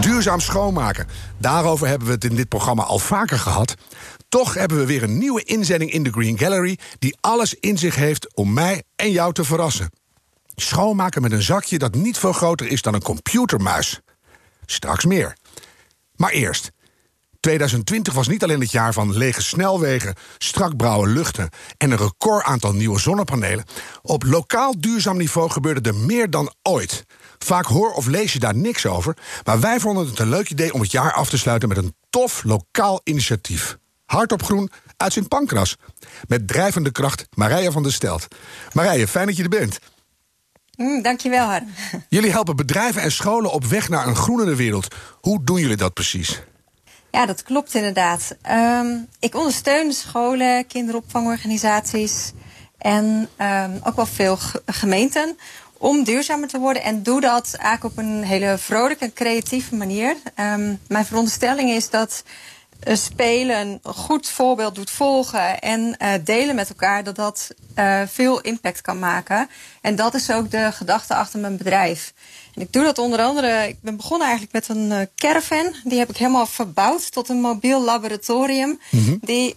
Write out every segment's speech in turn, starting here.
Duurzaam schoonmaken. Daarover hebben we het in dit programma al vaker gehad. Toch hebben we weer een nieuwe inzending in de Green Gallery die alles in zich heeft om mij en jou te verrassen. Schoonmaken met een zakje dat niet veel groter is dan een computermuis. Straks meer. Maar eerst. 2020 was niet alleen het jaar van lege snelwegen, strak blauwe luchten en een record aantal nieuwe zonnepanelen. Op lokaal duurzaam niveau gebeurde er meer dan ooit. Vaak hoor of lees je daar niks over, maar wij vonden het een leuk idee om het jaar af te sluiten met een tof lokaal initiatief. Hart op groen uit Sint Pancras. Met drijvende kracht Marije van der Stelt. Marije, fijn dat je er bent. Mm, dankjewel, Harm. Jullie helpen bedrijven en scholen op weg naar een groenere wereld. Hoe doen jullie dat precies? Ja, dat klopt inderdaad. Um, ik ondersteun scholen, kinderopvangorganisaties en um, ook wel veel gemeenten om duurzamer te worden. En doe dat eigenlijk op een hele vrolijke en creatieve manier. Um, mijn veronderstelling is dat spelen, een goed voorbeeld doet volgen en uh, delen met elkaar, dat dat uh, veel impact kan maken. En dat is ook de gedachte achter mijn bedrijf. En ik doe dat onder andere, ik ben begonnen eigenlijk met een uh, caravan. Die heb ik helemaal verbouwd tot een mobiel laboratorium. Mm -hmm. Die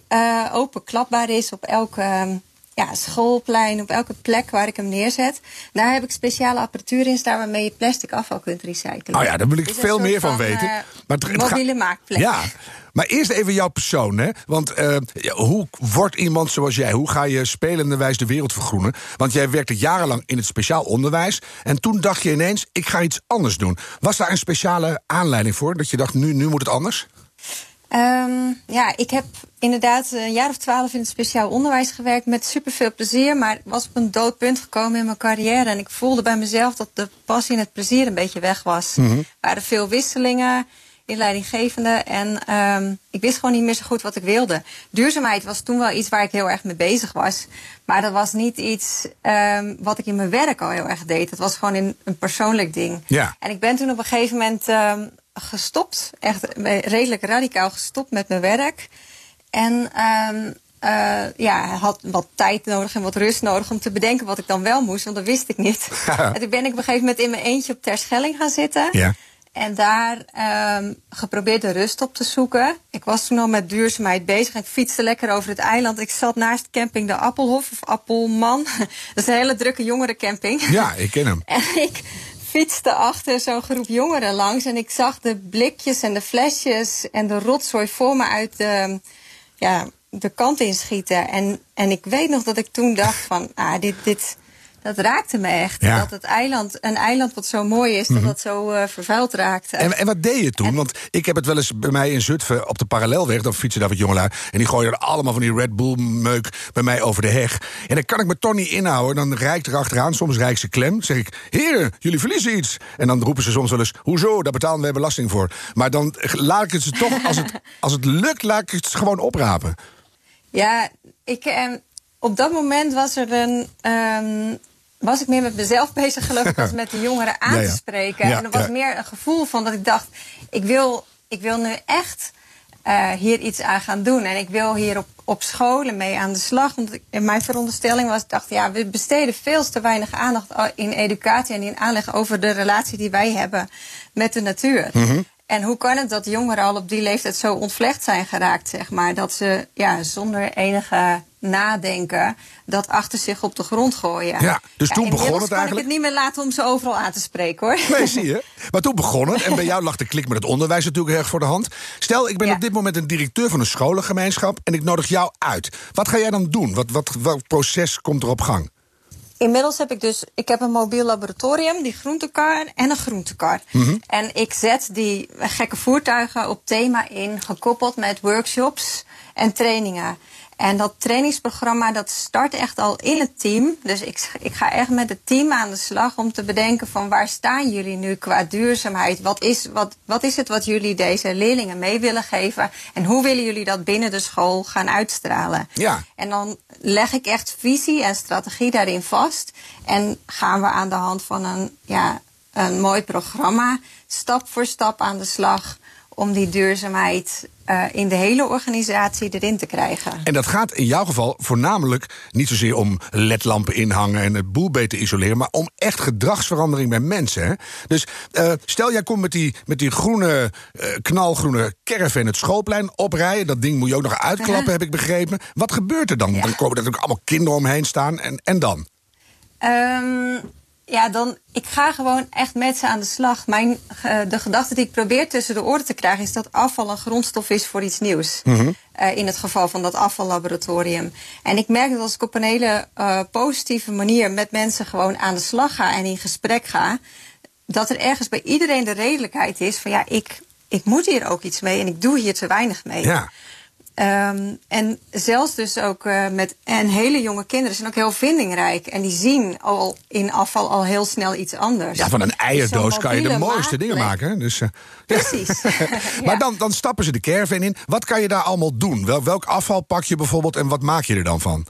open klapbaar is op elke ja, schoolplein, op elke plek waar ik hem neerzet. Daar heb ik speciale apparatuur in staan waarmee je plastic afval kunt recyclen. Oh ja, daar wil ik veel meer van, van weten. Uh, maar het, mobiele maakplek. Ja, maar eerst even jouw persoon, hè? Want uh, hoe wordt iemand zoals jij? Hoe ga je spelenderwijs de wereld vergroenen? Want jij werkte jarenlang in het speciaal onderwijs. En toen dacht je ineens, ik ga iets anders doen. Was daar een speciale aanleiding voor? Dat je dacht, nu, nu moet het anders? Um, ja, ik heb inderdaad een jaar of twaalf in het speciaal onderwijs gewerkt met superveel plezier. Maar was op een doodpunt gekomen in mijn carrière. En ik voelde bij mezelf dat de passie en het plezier een beetje weg was. Mm -hmm. Er waren veel wisselingen in leidinggevende. En um, ik wist gewoon niet meer zo goed wat ik wilde. Duurzaamheid was toen wel iets waar ik heel erg mee bezig was. Maar dat was niet iets um, wat ik in mijn werk al heel erg deed. Dat was gewoon een, een persoonlijk ding. Ja. En ik ben toen op een gegeven moment gestopt. Echt redelijk radicaal gestopt met mijn werk. En um, uh, ja, had wat tijd nodig en wat rust nodig om te bedenken wat ik dan wel moest, want dat wist ik niet. en toen ben ik op een gegeven moment in mijn eentje op Terschelling gaan zitten. Ja. En daar um, geprobeerd de rust op te zoeken. Ik was toen al met duurzaamheid bezig. Ik fietste lekker over het eiland. Ik zat naast camping de Appelhof of Appelman. Dat is een hele drukke jongerencamping. Ja, ik ken hem. en ik fietste achter zo'n groep jongeren langs. En ik zag de blikjes en de flesjes en de rotzooi voor me uit de, ja, de kant inschieten. En, en ik weet nog dat ik toen dacht van, ah, dit, dit, dat raakte me echt. Ja. Dat het eiland, een eiland wat zo mooi is, dat dat zo uh, vervuild raakte. En, en wat deed je toen? En- Want ik heb het wel eens bij mij in Zutphen op de parallelweg. Dan fietsen daar wat jongelui. En die gooien er allemaal van die Red Bull meuk bij mij over de heg. En dan kan ik me toch niet inhouden. Dan rijkt er achteraan, soms rijkt ze klem. Dan zeg ik, heren, jullie verliezen iets. En dan roepen ze soms wel eens, hoezo, daar betalen wij belasting voor. Maar dan laat ik het ze toch, als het, als het lukt, laat ik het ze gewoon oprapen. Ja, ik, eh, op dat moment was er een. Um, was ik meer met mezelf bezig, geloof ik, als met de jongeren aan Ja, ja. te spreken. Ja, en er was meer een gevoel van dat ik dacht: ik wil, ik wil nu echt uh, hier iets aan gaan doen. En ik wil hier op, op scholen mee aan de slag. Want ik, en mijn veronderstelling was: ik dacht, ja, we besteden veel te weinig aandacht in educatie en in aanleg over de relatie die wij hebben met de natuur. Mhm. En hoe kan het dat jongeren al op die leeftijd zo ontvlecht zijn geraakt, zeg maar? Dat ze ja, zonder enige nadenken dat achter zich op de grond gooien. Ja, dus toen begon het kan eigenlijk- ik het niet meer laten om ze overal aan te spreken, hoor. Nee, zie je. Maar toen begon het. En bij jou lag de klik met het onderwijs natuurlijk erg voor de hand. Stel, ik ben Ja. op dit moment een directeur van een scholengemeenschap. En ik nodig jou uit. Wat ga jij dan doen? Wat, wat, welk proces komt er op gang? Inmiddels heb ik dus, ik heb een mobiel laboratorium, die groentekar en een groentekar. Mhm. En ik zet die gekke voertuigen op thema in, gekoppeld met workshops en trainingen. En dat trainingsprogramma dat start echt al in het team. Dus ik, ik ga echt met het team aan de slag om te bedenken van waar staan jullie nu qua duurzaamheid? Wat is, wat, wat is het wat jullie deze leerlingen mee willen geven? En hoe willen jullie dat binnen de school gaan uitstralen? Ja. En dan leg ik echt visie en strategie daarin vast. En gaan we aan de hand van een, ja, een mooi programma stap voor stap aan de slag om die duurzaamheid uh, in de hele organisatie erin te krijgen. En dat gaat in jouw geval voornamelijk niet zozeer om ledlampen inhangen en het boel beter isoleren, maar om echt gedragsverandering bij mensen. Hè? Dus uh, stel, jij komt met die, met die groene, uh, knalgroene caravan het schoolplein oprijden. Dat ding moet je ook nog uitklappen, -huh. heb ik begrepen. Wat gebeurt er dan? Ja. Dan komen er natuurlijk allemaal kinderen omheen staan. En, en dan? Um, ja, dan, ik ga gewoon echt met ze aan de slag. Mijn, uh, de gedachte die ik probeer tussen de oren te krijgen... is dat afval een grondstof is voor iets nieuws. Mm -hmm. uh, in het geval van dat afvallaboratorium. En ik merk dat als ik op een hele uh, positieve manier... met mensen gewoon aan de slag ga en in gesprek ga... dat er ergens bij iedereen de redelijkheid is van... ja, ik, ik moet hier ook iets mee en ik doe hier te weinig mee. Ja. Um, en zelfs dus ook uh, met en hele jonge kinderen zijn ook heel vindingrijk. En die zien al in afval al heel snel iets anders. Ja, van een eierdoos kan je de mooiste dingen maken. Dus, uh, Precies. ja. Maar dan, dan stappen ze de caravan in. Wat kan je daar allemaal doen? Wel, welk afval pak je bijvoorbeeld en wat maak je er dan van?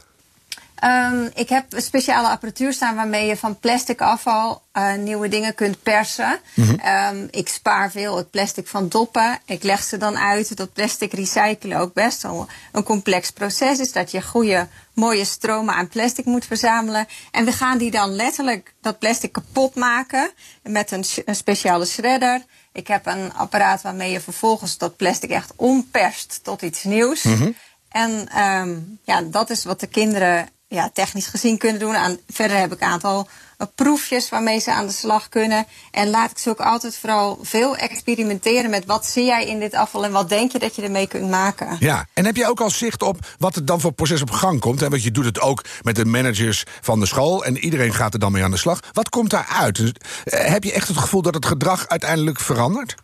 Um, ik heb een speciale apparatuur staan waarmee je van plastic afval uh, nieuwe dingen kunt persen. Mhm. Mm -hmm. um, ik spaar veel het plastic van doppen. Ik leg ze dan uit. Dat plastic recyclen ook best wel een complex proces is. Dat je goede, mooie stromen aan plastic moet verzamelen. En we gaan die dan letterlijk dat plastic kapot maken met een, een speciale shredder. Ik heb een apparaat waarmee je vervolgens dat plastic echt omperst tot iets nieuws. Mm -hmm. En um, ja, dat is wat de kinderen ja, technisch gezien kunnen doen. Aan, verder heb ik een aantal uh, proefjes waarmee ze aan de slag kunnen. En laat ik ze ook altijd vooral veel experimenteren met wat zie jij in dit afval en wat denk je dat je ermee kunt maken. Ja, en heb jij ook al zicht op wat er dan voor proces op gang komt? En want je doet het ook met de managers van de school en iedereen gaat er dan mee aan de slag. Wat komt daaruit? Dus, uh, heb je echt het gevoel dat het gedrag uiteindelijk verandert?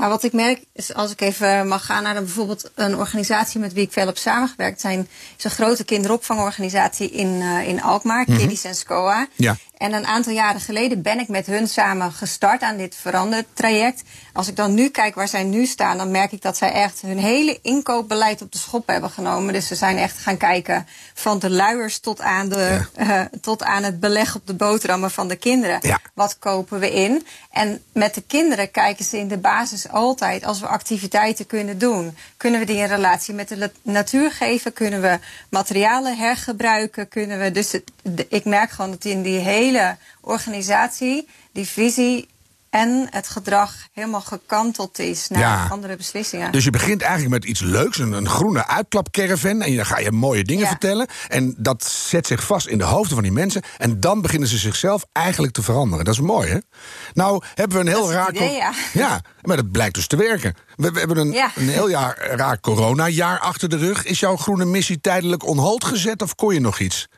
Nou, wat ik merk is als ik even mag gaan naar een, bijvoorbeeld een organisatie met wie ik veel heb samengewerkt, zijn, is een grote kinderopvangorganisatie in, uh, in Alkmaar, mm -hmm. Kiddies en SCOA. Ja. En een aantal jaren geleden ben ik met hun samen gestart aan dit verandertraject. Als ik dan nu kijk waar zij nu staan, dan merk ik dat zij echt hun hele inkoopbeleid op de schop hebben genomen. Dus ze zijn echt gaan kijken van de luiers tot aan, de, ja. uh, tot aan het beleg op de boterhammen van de kinderen. Ja. Wat kopen we in? En met de kinderen kijken ze in de basis altijd, als we activiteiten kunnen doen, kunnen we die in relatie met de natuur geven? Kunnen we materialen hergebruiken? Kunnen we, dus de, ik merk gewoon dat in die hele hele organisatie, die visie en het gedrag helemaal gekanteld is naar Ja. andere beslissingen. Dus je begint eigenlijk met iets leuks, een, een groene uitklapcaravan. En dan ga je mooie dingen Ja. vertellen. En dat zet zich vast in de hoofden van die mensen. En dan beginnen ze zichzelf eigenlijk te veranderen. Dat is mooi, hè? Nou hebben we een heel raar... idee, ja. ja, maar dat blijkt dus te werken. We, we hebben een, een heel jaar, raar coronajaar achter de rug. Is jouw groene missie tijdelijk on hold gezet of kon je nog iets?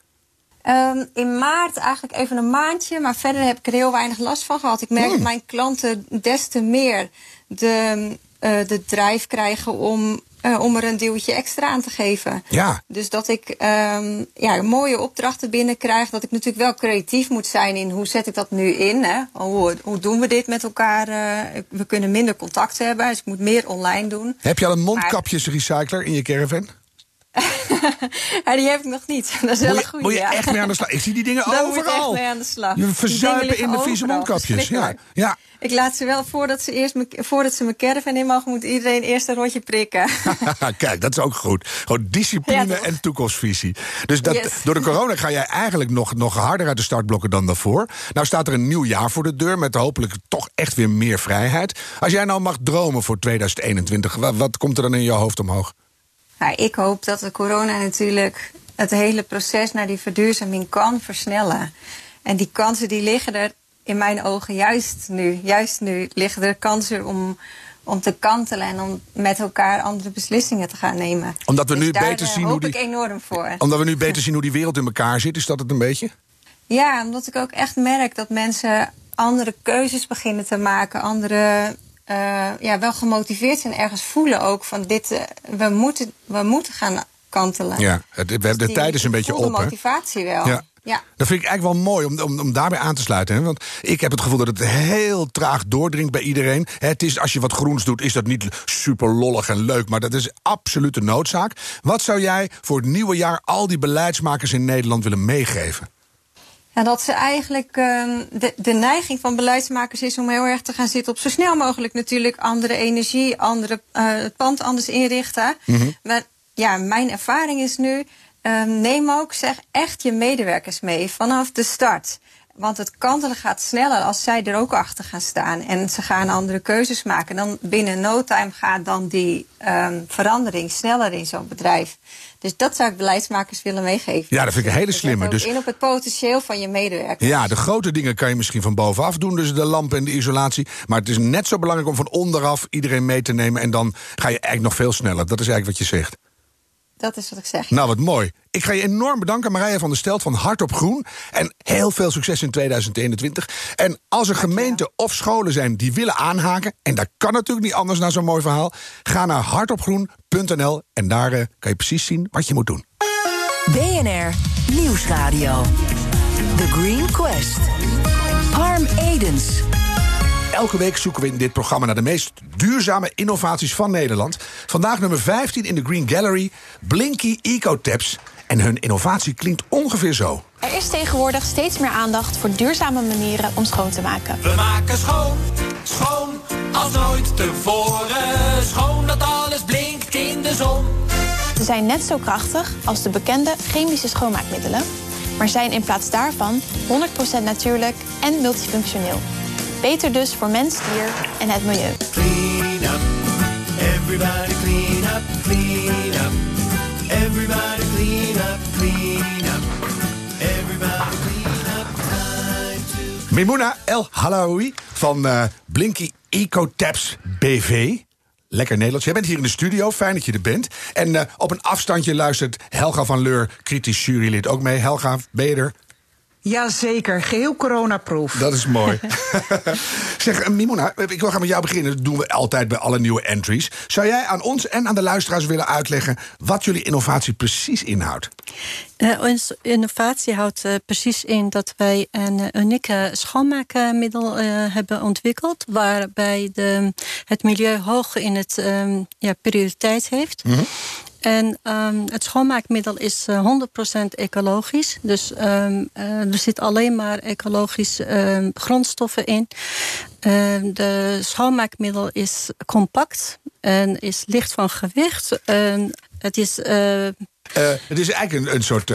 Um, in maart eigenlijk even een maandje, maar verder heb ik er heel weinig last van gehad. Ik merk Hmm. dat mijn klanten des te meer de, uh, de drijf krijgen om, uh, om er een duwtje extra aan te geven. Ja. Dus dat ik um, ja, mooie opdrachten binnenkrijg. Dat ik natuurlijk wel creatief moet zijn in hoe zet ik dat nu in. Hè? Hoe, hoe doen we dit met elkaar? Uh, we kunnen minder contact hebben, dus ik moet meer online doen. Heb je al een mondkapjesrecycler in je caravan? ja, die heb ik nog niet. Dat is wel een je, goede. moet je ja. echt mee aan de slag? Ik zie die dingen Daar moet je echt overal. mee aan de slag. Je verzuipen in de vieze overal. mondkapjes. Ja, ja. Ik laat ze wel, voordat ze, eerst me, voordat ze mijn caravan in mogen, moet iedereen eerst een rotje prikken. Kijk, dat is ook goed. Gewoon discipline Ja, en toekomstvisie. Dus dat, Yes. door de corona ga jij eigenlijk nog, nog harder uit de startblokken dan daarvoor. Nou staat er een nieuw jaar voor de deur met hopelijk toch echt weer meer vrijheid. Als jij nou mag dromen voor 2021, wat, wat komt er dan in je hoofd omhoog? Nou, ik hoop dat de corona natuurlijk het hele proces naar die verduurzaming kan versnellen. En die kansen die liggen er in mijn ogen juist nu. Juist nu liggen er kansen om, om te kantelen en om met elkaar andere beslissingen te gaan nemen. Omdat we Dus nu daar, beter eh, zien hoop hoe die- ik enorm voor. Omdat we nu beter zien hoe die wereld in elkaar zit, is dat het een beetje? Ja, omdat ik ook echt merk dat mensen andere keuzes beginnen te maken. Andere, uh, ja, wel gemotiveerd zijn, ergens voelen ook van dit, uh, we, moeten, we moeten gaan kantelen. Ja, het, we hebben de Die- tijd is een beetje voelde op. Hè? motivatie wel. Ja. ja. Dat vind ik eigenlijk wel mooi om, om, om daarbij aan te sluiten. Hè? Want ik heb het gevoel dat het heel traag doordringt bij iedereen. Het is, als je wat groens doet, is dat niet super lollig en leuk. Maar dat is absolute noodzaak. Wat zou jij voor het nieuwe jaar al die beleidsmakers in Nederland willen meegeven? Ja, dat ze eigenlijk ehm, de, de neiging van beleidsmakers is om heel erg te gaan zitten op zo snel mogelijk natuurlijk andere energie, andere eh, het pand anders inrichten. Maar ja, mijn ervaring is nu, ehm, neem ook zeg echt je medewerkers mee vanaf de start. Want het kantelen gaat sneller als zij er ook achter gaan staan. En ze gaan andere keuzes maken. Dan binnen no time gaat dan die ehm, verandering sneller in zo'n bedrijf. Dus dat zou ik beleidsmakers willen meegeven. Ja, dat vind ik een hele Dus slimme. let ook Dus in op het potentieel van je medewerkers. ja, de grote dingen kan je misschien van bovenaf doen. Dus de lampen en de isolatie. Maar het is net zo belangrijk om van onderaf iedereen mee te nemen. En dan ga je eigenlijk nog veel sneller. Dat is eigenlijk wat je zegt. Dat is wat ik zeg. Nou, wat mooi. Ik ga je enorm bedanken, Marije van der Stelt van Hart op Groen. En heel veel succes in 2021. En als er gemeenten of scholen zijn die willen aanhaken... en dat kan natuurlijk niet anders na zo'n mooi verhaal... ga naar hartopgroen.nl en daar eh, kan je precies zien wat je moet doen. BNR Nieuwsradio. The Green Quest. Harm Edens. Elke week zoeken we in dit programma naar de meest duurzame innovaties van Nederland. Vandaag nummer 15 in de Green Gallery, Blinky EcoTaps. En hun innovatie klinkt ongeveer zo. Er is tegenwoordig steeds meer aandacht voor duurzame manieren om schoon te maken. We maken schoon, schoon als nooit tevoren. Schoon dat alles blinkt in de zon. Ze zijn net zo krachtig als de bekende chemische schoonmaakmiddelen, maar zijn in plaats daarvan 100% natuurlijk en multifunctioneel. Beter dus voor mens, dier en het milieu. Clean up, everybody clean up, clean up. Everybody clean up, clean up. Everybody clean up, time to... Mimouna El Halaoui van eh, Blinky EcoTaps BV. Lekker Nederlands. Jij bent hier in de studio. Fijn dat je er bent. En eh, op een afstandje luistert Helga van Leur, kritisch jurylid, ook mee. Helga, ben je er? Jazeker, geheel coronaproof. Dat is mooi. zeg, eh, Mimona, ik wil gaan met jou beginnen. Dat doen we altijd bij alle nieuwe entries. Zou jij aan ons en aan de luisteraars willen uitleggen wat jullie innovatie precies inhoudt? Eh, onze innovatie houdt eh, precies in dat wij een eh, unieke schoonmaakmiddel eh, hebben ontwikkeld. Waarbij de, het milieu hoog in het ehm, ja, prioriteit heeft. En ehm, het schoonmaakmiddel is eh, 100% ecologisch. Dus eh, er zit alleen maar ecologische ehm, grondstoffen in. De schoonmaakmiddel is compact en is licht van gewicht. En het is eh, het is eigenlijk een, een soort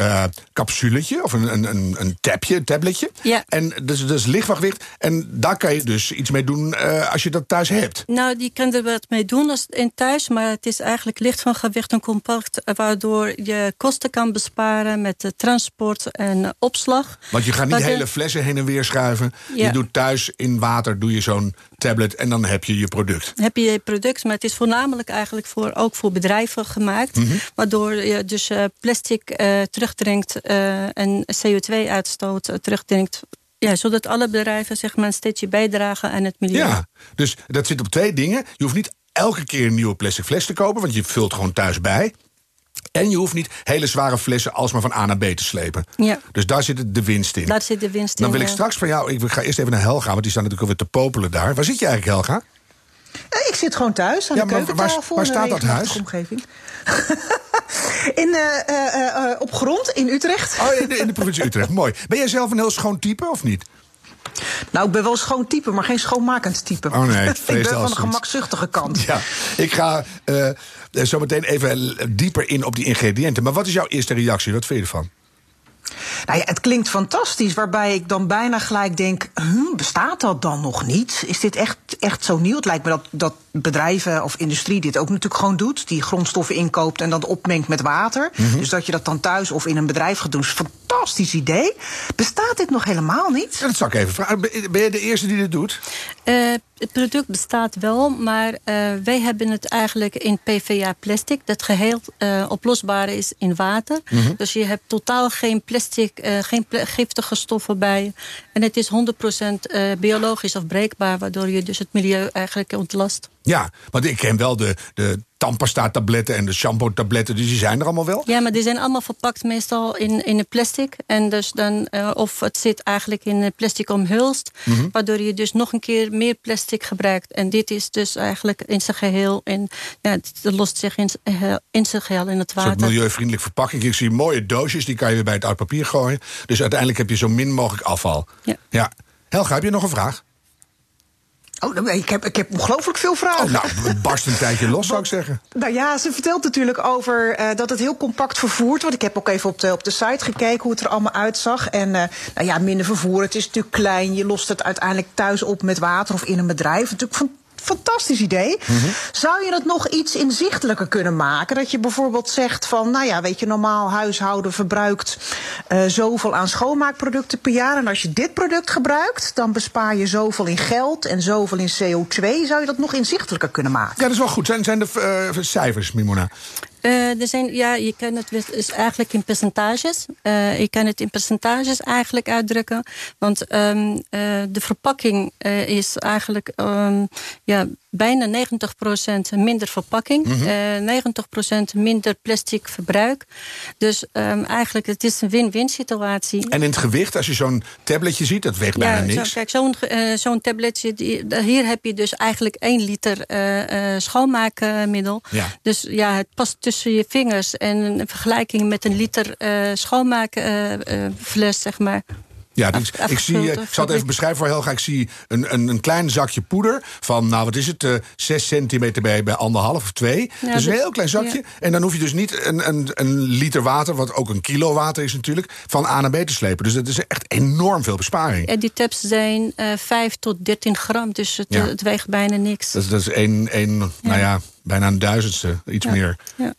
capsuletje of een, een, een, een tabje, een tabletje. Ja. En dus, dus lichtwachtwicht. En daar kan je dus iets mee doen eh, als je dat thuis hebt. Nou, die kan er wat mee doen als in thuis, maar het is eigenlijk licht van gewicht en compact, waardoor je kosten kan besparen met transport en opslag. Want je gaat niet hele flessen heen en weer schuiven. Je doet thuis in water doe je zo'n tablet en dan heb je je product. heb je je product, maar het is voornamelijk eigenlijk voor, ook voor bedrijven gemaakt. Mhm. Waardoor je dus eh, plastic eh, terugdringt eh, en CO2-uitstoot terugdringt. Ja, zodat alle bedrijven zeg maar, een steentje bijdragen aan het milieu. Ja, dus dat zit op twee dingen. Je hoeft niet elke keer een nieuwe plastic fles te kopen, want je vult gewoon thuis bij. En je hoeft niet hele zware flessen alsmaar van A naar B te slepen. Ja. Dus daar zit de winst in. Daar zit de winst Dan in. wil ik eh. straks van jou, ik ga eerst even naar Helga, want die staan natuurlijk alweer te popelen daar. Waar zit je eigenlijk, Helga? Eh, Ik zit gewoon thuis aan Ja, de maar waar- keukentafel. waar een staat dat huis? Omgeving. in, eh, eh, eh, op grond in Utrecht. Oh, in de, in de provincie Utrecht. Mooi. Ben jij zelf een heel schoon type of niet? Nou, ik ben wel schoon type, maar geen schoonmakend type. Oh nee, ik ben van de gemakzuchtige kant. Ja, ik ga eh, zo meteen even dieper in op die ingrediënten. Maar wat is jouw eerste reactie? Wat vind je ervan? Nou ja, het klinkt fantastisch, waarbij ik dan bijna gelijk denk... Hm, bestaat dat dan nog niet? Is dit echt, echt zo nieuw? Het lijkt me dat, dat bedrijven of industrie dit ook natuurlijk gewoon doet. Die grondstoffen inkoopt en dan opmengt met water. Mhm. Dus dat je dat dan thuis of in een bedrijf gaat doen, is fantastisch idee. Bestaat dit nog helemaal niet? Ja, dat zou ik even vragen. Ben je de eerste die dit doet? Eh, het product bestaat wel, maar eh, wij hebben het eigenlijk in PVA plastic, dat geheel eh, oplosbaar is in water. Mhm. Dus je hebt totaal geen plastic, eh, geen giftige stoffen bij. En het is 100% eh, biologisch afbreekbaar, waardoor je dus het milieu eigenlijk ontlast. Ja, want ik ken wel de, de tandpasta-tabletten en de shampoo-tabletten, dus die zijn er allemaal wel. Ja, maar die zijn allemaal verpakt meestal in, in een plastic. En dus dan, of het zit eigenlijk in een plastic omhulst, Mhm. waardoor je dus nog een keer meer plastic gebruikt. En dit is dus eigenlijk in zijn geheel, en ja, het lost zich in, in zijn geheel in het Een water. milieuvriendelijk verpakking. Ik zie mooie doosjes, die kan je weer bij het oud papier gooien. Dus uiteindelijk heb je zo min mogelijk afval. Ja. ja. Helga, heb je nog een vraag? Oh, nou, ik heb, ik heb ongelooflijk veel vragen. Oh, nou, barst een tijdje los, zou ik zeggen. Nou ja, ze vertelt natuurlijk over eh, dat het heel compact vervoert wordt. Ik heb ook even op de, op de site gekeken hoe het er allemaal uitzag. En eh, nou ja, minder vervoer. Het is natuurlijk klein. Je lost het uiteindelijk thuis op met water of in een bedrijf. Natuurlijk van fantastisch idee. Zou je het nog iets inzichtelijker kunnen maken? Dat je bijvoorbeeld zegt van, nou ja, weet je, normaal huishouden verbruikt eh, zoveel aan schoonmaakproducten per jaar. En als je dit product gebruikt, dan bespaar je zoveel in geld en zoveel in CO2. Zou je dat nog inzichtelijker kunnen maken? Ja, dat is wel goed. Zijn, zijn de eh, cijfers, Mimona? Eh, er zijn, ja, je kan het dus- is eigenlijk in percentages. Eh, je kan het in percentages eigenlijk uitdrukken. Want ehm, eh, de verpakking is eigenlijk ehm, ja, bijna 90% minder verpakking. Mhm. eh 90% minder plastic verbruik. Dus ehm, eigenlijk het is een win-win situatie. En in het gewicht, als je zo'n tabletje ziet, dat weegt bijna niks. zo, kijk, zo'n zo'n tabletje, die, hier heb je dus eigenlijk 1 liter schoonmaakmiddel. Ja. Dus ja, het past tussen je vingers. En in vergelijking met een liter eh schoonmaakfles, zeg maar. Ja, dus Af- ik zie, eh, ik zal het even beschrijven voor Helga. Ik zie een, een, een klein zakje poeder van, nou wat is het, eh 6 centimeter bij, bij anderhalf of twee. Ja, dus een heel klein zakje. ja. En dan hoef je dus niet een, een, een liter water, wat ook een kilo water is natuurlijk, van A naar B te slepen. Dus dat is echt enorm veel besparing. En die tabs zijn eh 5 tot 13 gram, dus het, Ja. het weegt bijna niks. Dat is, dat is één, één nou ja, bijna een duizendste, iets meer. Ja.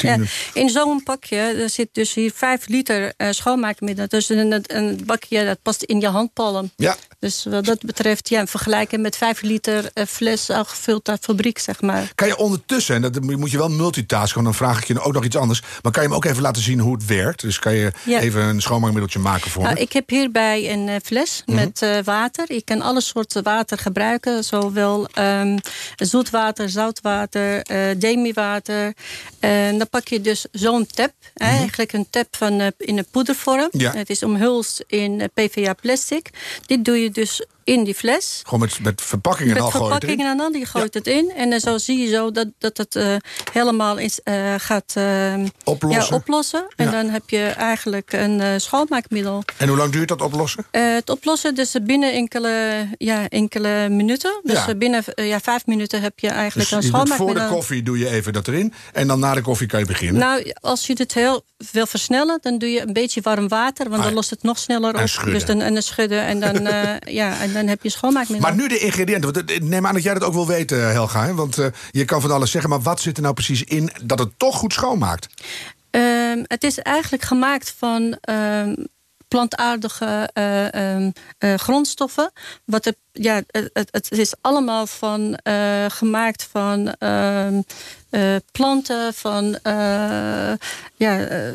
In zo'n pakje er zit dus hier 5 liter eh, schoonmaakmiddel. Dus een- een bakje dat past in je handpalm. Ja. Dus wat dat betreft, ja, vergelijken met 5 liter eh, fles al gevuld uit fabriek, zeg maar. Kan je ondertussen, en dat moet je wel multitasken, want dan vraag ik je ook nog iets anders. Maar kan je hem ook even laten zien hoe het werkt? Dus kan je Ja. even een schoonmaakmiddeltje maken voor Nou, me? ik heb hierbij een eh, fles Mhm. met eh, water. Je kan alle soorten water gebruiken. Zowel ehm, zoetwater, zoutwater, eh demi-water. En dan pak je dus zo'n tap. Eigenlijk een tap van, in een poedervorm. Mhm. Ja. Het is omhulst in PVA plastic. Dit doe je dus in die fles. Gewoon met, met verpakkingen Met al erin? verpakkingen en dan, die gooit het in. En dan zo zie je zo dat, dat het eh, helemaal is, eh, gaat eh, Oplossen. Ja, oplossen. En Ja. dan heb je eigenlijk een schoonmaakmiddel. En hoe lang duurt dat oplossen? Het oplossen dus binnen enkele, ja, enkele minuten. Dus binnen ja, vijf minuten heb je eigenlijk Dus een doet voor de schoonmaakmiddel. koffie doe je even dat erin. En dan na de koffie kan je beginnen. Nou, als je dit heel wil versnellen, dan doe je een beetje warm water. Want Ah, dan ja. lost het nog sneller En op. schudden. Dus dan, en dan schudden. En dan, ja, en dan heb je schoonmaakmiddel. maar nu de ingrediënten. Want neem aan dat jij dat ook wil weten, Helga. Hè? Want eh, je kan van alles zeggen. Maar wat zit er nou precies in dat het toch goed schoonmaakt? Ehm, het is eigenlijk gemaakt van ehm, plantaardige eh, ehm, eh, grondstoffen. Wat het, ja, het, het- is allemaal van, eh, gemaakt van eh, planten, van eh, ja, eh,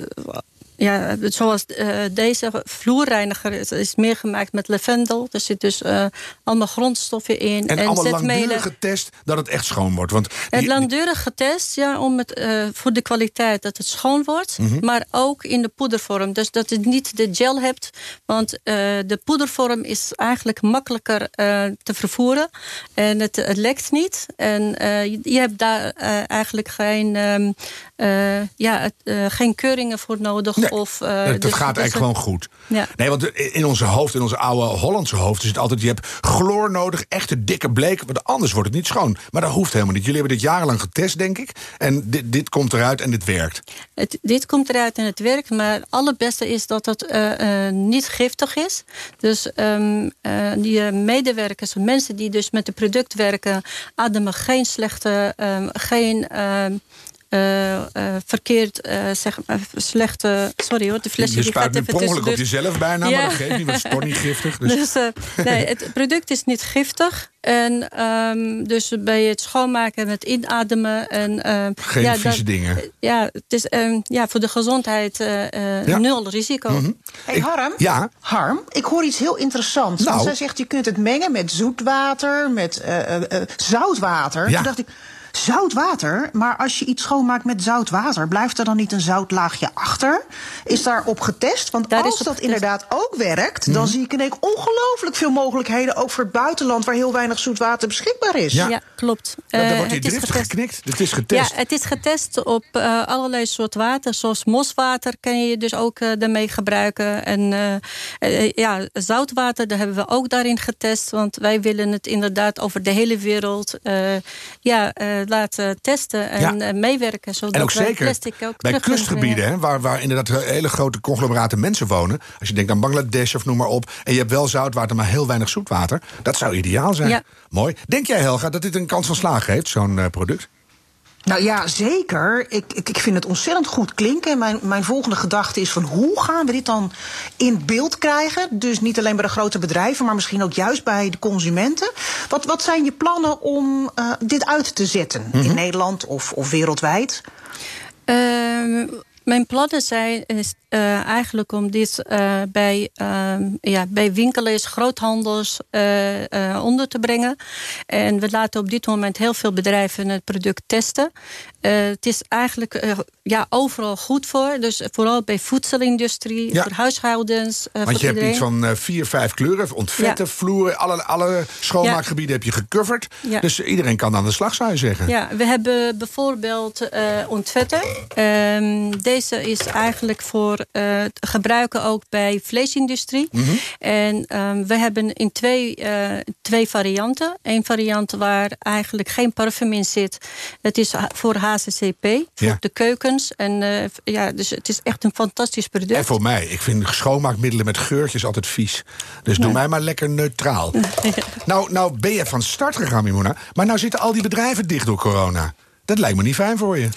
ja, zoals eh, deze vloerreiniger is, is meer gemaakt met lavendel. Er zit dus eh, allemaal grondstoffen in. En, allemaal zetmelen. langdurig getest dat het echt schoon wordt. Want Het langdurig getest ja, om het, eh, voor de kwaliteit dat het schoon wordt. Mhm. Maar ook in de poedervorm. Dus dat je niet de gel hebt. Want de poedervorm is eigenlijk makkelijker te vervoeren. En het, het lekt niet. En je, hebt daar eigenlijk geen, ehm, eh, ja, geen keuringen voor nodig. Nee, of, eh, dat, dat dus- gaat dus eigenlijk gewoon goed. Ja. Nee, want in onze hoofd, in onze oude Hollandse hoofd, is het altijd: je hebt chloor nodig, echte dikke bleek, want anders wordt het niet schoon. Maar dat hoeft helemaal niet. Jullie hebben dit jarenlang getest, denk ik. En dit, dit komt eruit en dit werkt. Het, dit komt eruit en het werkt, maar het allerbeste is dat het eh, eh, niet giftig is. Dus ehm, eh, die eh, medewerkers, mensen die dus met het product werken, ademen geen slechte, ehm, geen ehm, eh, eh, verkeerd, eh, zeg slechte. Sorry hoor, de flesje je die gaat even per ongeluk op tussendoor. jezelf bijna, Ja. maar dat geeft niet, want het is toch niet giftig. Dus. Dus, nee, het product is niet giftig. En ehm, dus bij het schoonmaken met inademen. En, ehm, Geen ja, vieze dat- dingen. Ja, het is ehm, ja, voor de gezondheid eh, eh, Ja. nul risico. Mhm. Hey, Ik- Harm? Ja. Harm, ik hoor iets heel interessants. Nou. Want zij zegt, je kunt het mengen met zoetwater, met eh, eh, eh, zoutwater. Ja. Toen dacht ik, zoutwater? Maar als je iets schoonmaakt met zoutwater... blijft er dan niet een zoutlaagje achter? Is daarop getest? Want Daar als dat getest. inderdaad ook werkt... Mhm. dan zie ik ineens ongelooflijk veel mogelijkheden... ook voor het buitenland, waar heel weinig zoetwater beschikbaar is. Ja. Ja, klopt. Ja, Eh, dan wordt die het is driftig getest. geknikt. Het is getest. Ja, het is getest op eh, allerlei soort water. Zoals moswater kan je dus ook eh, daarmee gebruiken. En eh, eh, ja, zoutwater, daar hebben we ook daarin getest. Want wij willen het inderdaad over de hele wereld eh, ja, eh, laten testen en Ja. eh, meewerken. Zodat En ook wij zeker plastic ook bij kustgebieden, hè, waar, waar inderdaad hele grote conglomeraten mensen wonen. Als je denkt aan Bangladesh of noem maar op. En je hebt wel zoutwater, maar heel weinig zoetwater. Dat zou ideaal zijn. Ja. Mooi. Denk jij, Helga, dat dit een kans van slagen heeft, zo'n eh, product? Nou ja, zeker. Ik, ik, ik vind het ontzettend goed klinken. Mijn, mijn volgende gedachte is van hoe gaan we dit dan in beeld krijgen? Dus niet alleen bij de grote bedrijven, maar misschien ook juist bij de consumenten. Wat, wat zijn je plannen om eh, dit uit te zetten in Nederland of, of wereldwijd? Ehm, mijn plannen zijn is, eh, eigenlijk om dit eh, bij, ehm, ja, bij winkeliers, groothandels eh, onder te brengen. En we laten op dit moment heel veel bedrijven het product testen. Eh, het is eigenlijk eh, ja, overal goed voor. Dus vooral bij voedselindustrie, Ja. voor huishoudens. eh, Want je hebt iets van vier, vijf kleuren. Ontvetten, Ja. vloeren, alle, alle schoonmaakgebieden heb je gecoverd. Dus iedereen kan aan de slag, zou je zeggen. Ja, we hebben bijvoorbeeld ontvetter. Ehm, deze is eigenlijk voor het gebruiken ook bij vleesindustrie. En ehm, we hebben in twee, twee varianten. Eén variant waar eigenlijk geen parfum in zit. Het is voor HCCP, voor Ja. de keukens. En eh, ja, dus het is echt een fantastisch product. En voor mij, ik vind schoonmaakmiddelen met geurtjes altijd vies. Dus doe mij maar lekker neutraal. nou, nou ben je van start gegaan, Mimona. Maar nou zitten al die bedrijven dicht door corona. Dat lijkt me niet fijn voor je.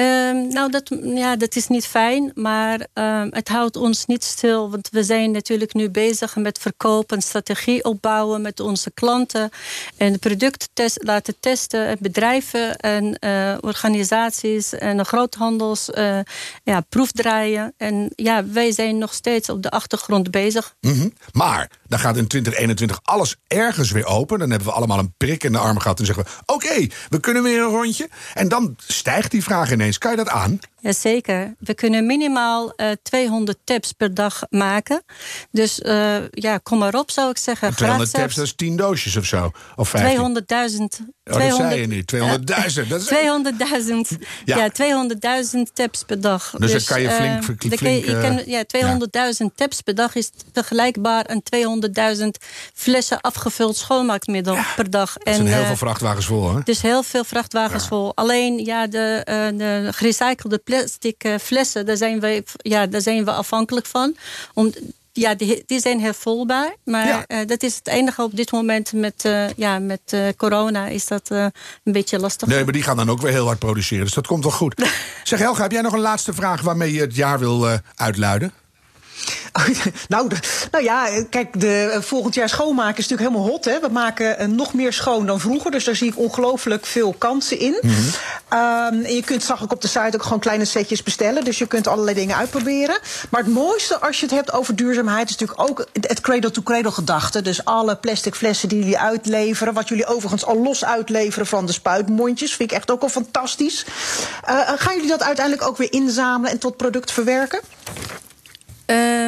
Ehm, nou, dat, ja, dat is niet fijn, maar ehm, het houdt ons niet stil. Want we zijn natuurlijk nu bezig met verkopen, en strategie opbouwen met onze klanten. En producten laten testen, en bedrijven en eh, organisaties en de groothandels eh, ja, proefdraaien. En ja, wij zijn nog steeds op de achtergrond bezig. Mhm. Maar dan gaat in 2021 alles ergens weer open. Dan hebben we allemaal een prik in de arm gehad. En zeggen we, oké, we kunnen weer een rondje. En dan stijgt die vraag ineens. Kan je dat aan? Jazeker. We kunnen minimaal eh 200 tabs per dag maken. Dus eh, ja, kom maar op, zou ik zeggen. 200 Gratis tabs, dat is 10 doosjes of zo. Of 15. 200.000. Oh, dat zei je niet. 200.000. Dat is- 200.000. Ja. Ja, 200.000 tabs per dag. Dus dan kan je eh, flink- flink, je- je kan- eh, ja, 200.000 tabs per dag is vergelijkbaar aan 200.000 flessen afgevuld schoonmaakmiddel per dag. Er zijn heel eh, veel vrachtwagens vol, hè? dus heel veel vrachtwagens vol. Alleen ja, de, de gerecyclede plastic flessen, daar zijn, we, ja, daar zijn we afhankelijk van. Om, ja, die, die zijn hervulbaar. Maar Ja. eh, dat is het enige op dit moment met, eh, ja, met eh, corona is dat een beetje lastig. Nee, maar die gaan dan ook weer heel hard produceren. Dus dat komt wel goed. zeg Helga, heb jij nog een laatste vraag waarmee je het jaar wil uitluiden? nou, de- nou ja, kijk, de, eh, volgend jaar schoonmaken is natuurlijk helemaal hot. Hè? We maken eh, nog meer schoon dan vroeger. Dus daar zie ik ongelooflijk veel kansen in. Mhm. Ehm, en je kunt, zag ik op de site, ook gewoon kleine setjes bestellen. Dus je kunt allerlei dingen uitproberen. Maar het mooiste als je het hebt over duurzaamheid... is natuurlijk ook het- het cradle-to-cradle gedachte. Dus alle plastic flessen die jullie uitleveren... wat jullie overigens al los uitleveren van de spuitmondjes... vind ik echt ook al fantastisch. Eh, gaan jullie dat uiteindelijk ook weer inzamelen en tot product verwerken?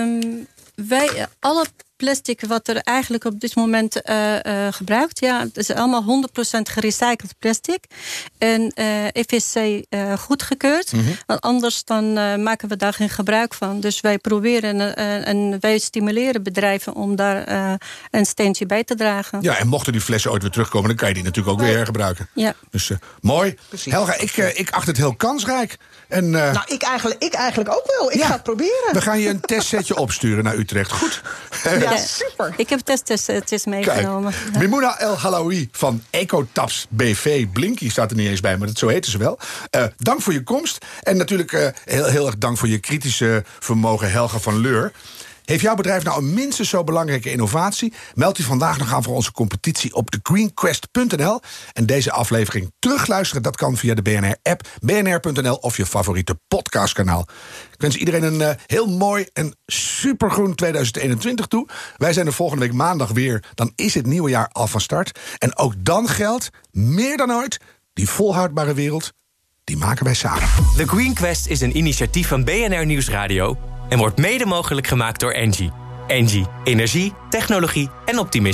Ehm, wij, eh, alle plastic wat er eigenlijk op dit moment eh, eh, gebruikt, ja, het is allemaal 100% gerecycled plastic. En eh FSC eh goedgekeurd. Want anders dan eh, maken we daar geen gebruik van. Dus wij proberen en wij stimuleren bedrijven om daar eh, een steentje bij te dragen. Ja, en mochten die flessen ooit weer terugkomen... dan kan je die natuurlijk ook weer hergebruiken. Ja. Dus eh, mooi. Precies. Helga, ik, ik acht het heel kansrijk. En, eh, Nou, ik eigenlijk, ik eigenlijk ook wel. Ik ja, ga het proberen. We gaan je een testsetje opsturen naar Utrecht. Goed. Ja, super. Ik heb testsetjes meegenomen. Kijk, Mimouna El Halawi van Ecotaps BV. Blinky staat er niet eens bij, maar dat, zo heten ze wel. Eh, dank voor je komst. En natuurlijk eh, heel, heel erg dank voor je kritische vermogen, Helga van Leur. Heeft jouw bedrijf nou een minstens zo belangrijke innovatie? Meld u vandaag nog aan voor onze competitie op thegreenquest.nl. En deze aflevering terugluisteren, dat kan via de BNR-app, bnr.nl of je favoriete podcastkanaal. Ik wens iedereen een uh, heel mooi en supergroen 2021 toe. Wij zijn er volgende week maandag weer. Dan is het nieuwe jaar al van start. En ook dan geldt, meer dan ooit, die volhoudbare wereld, die maken wij samen. The Green Quest is een initiatief van BNR Nieuwsradio en wordt mede mogelijk gemaakt door Engie. Engie, energie, technologie en optimisme.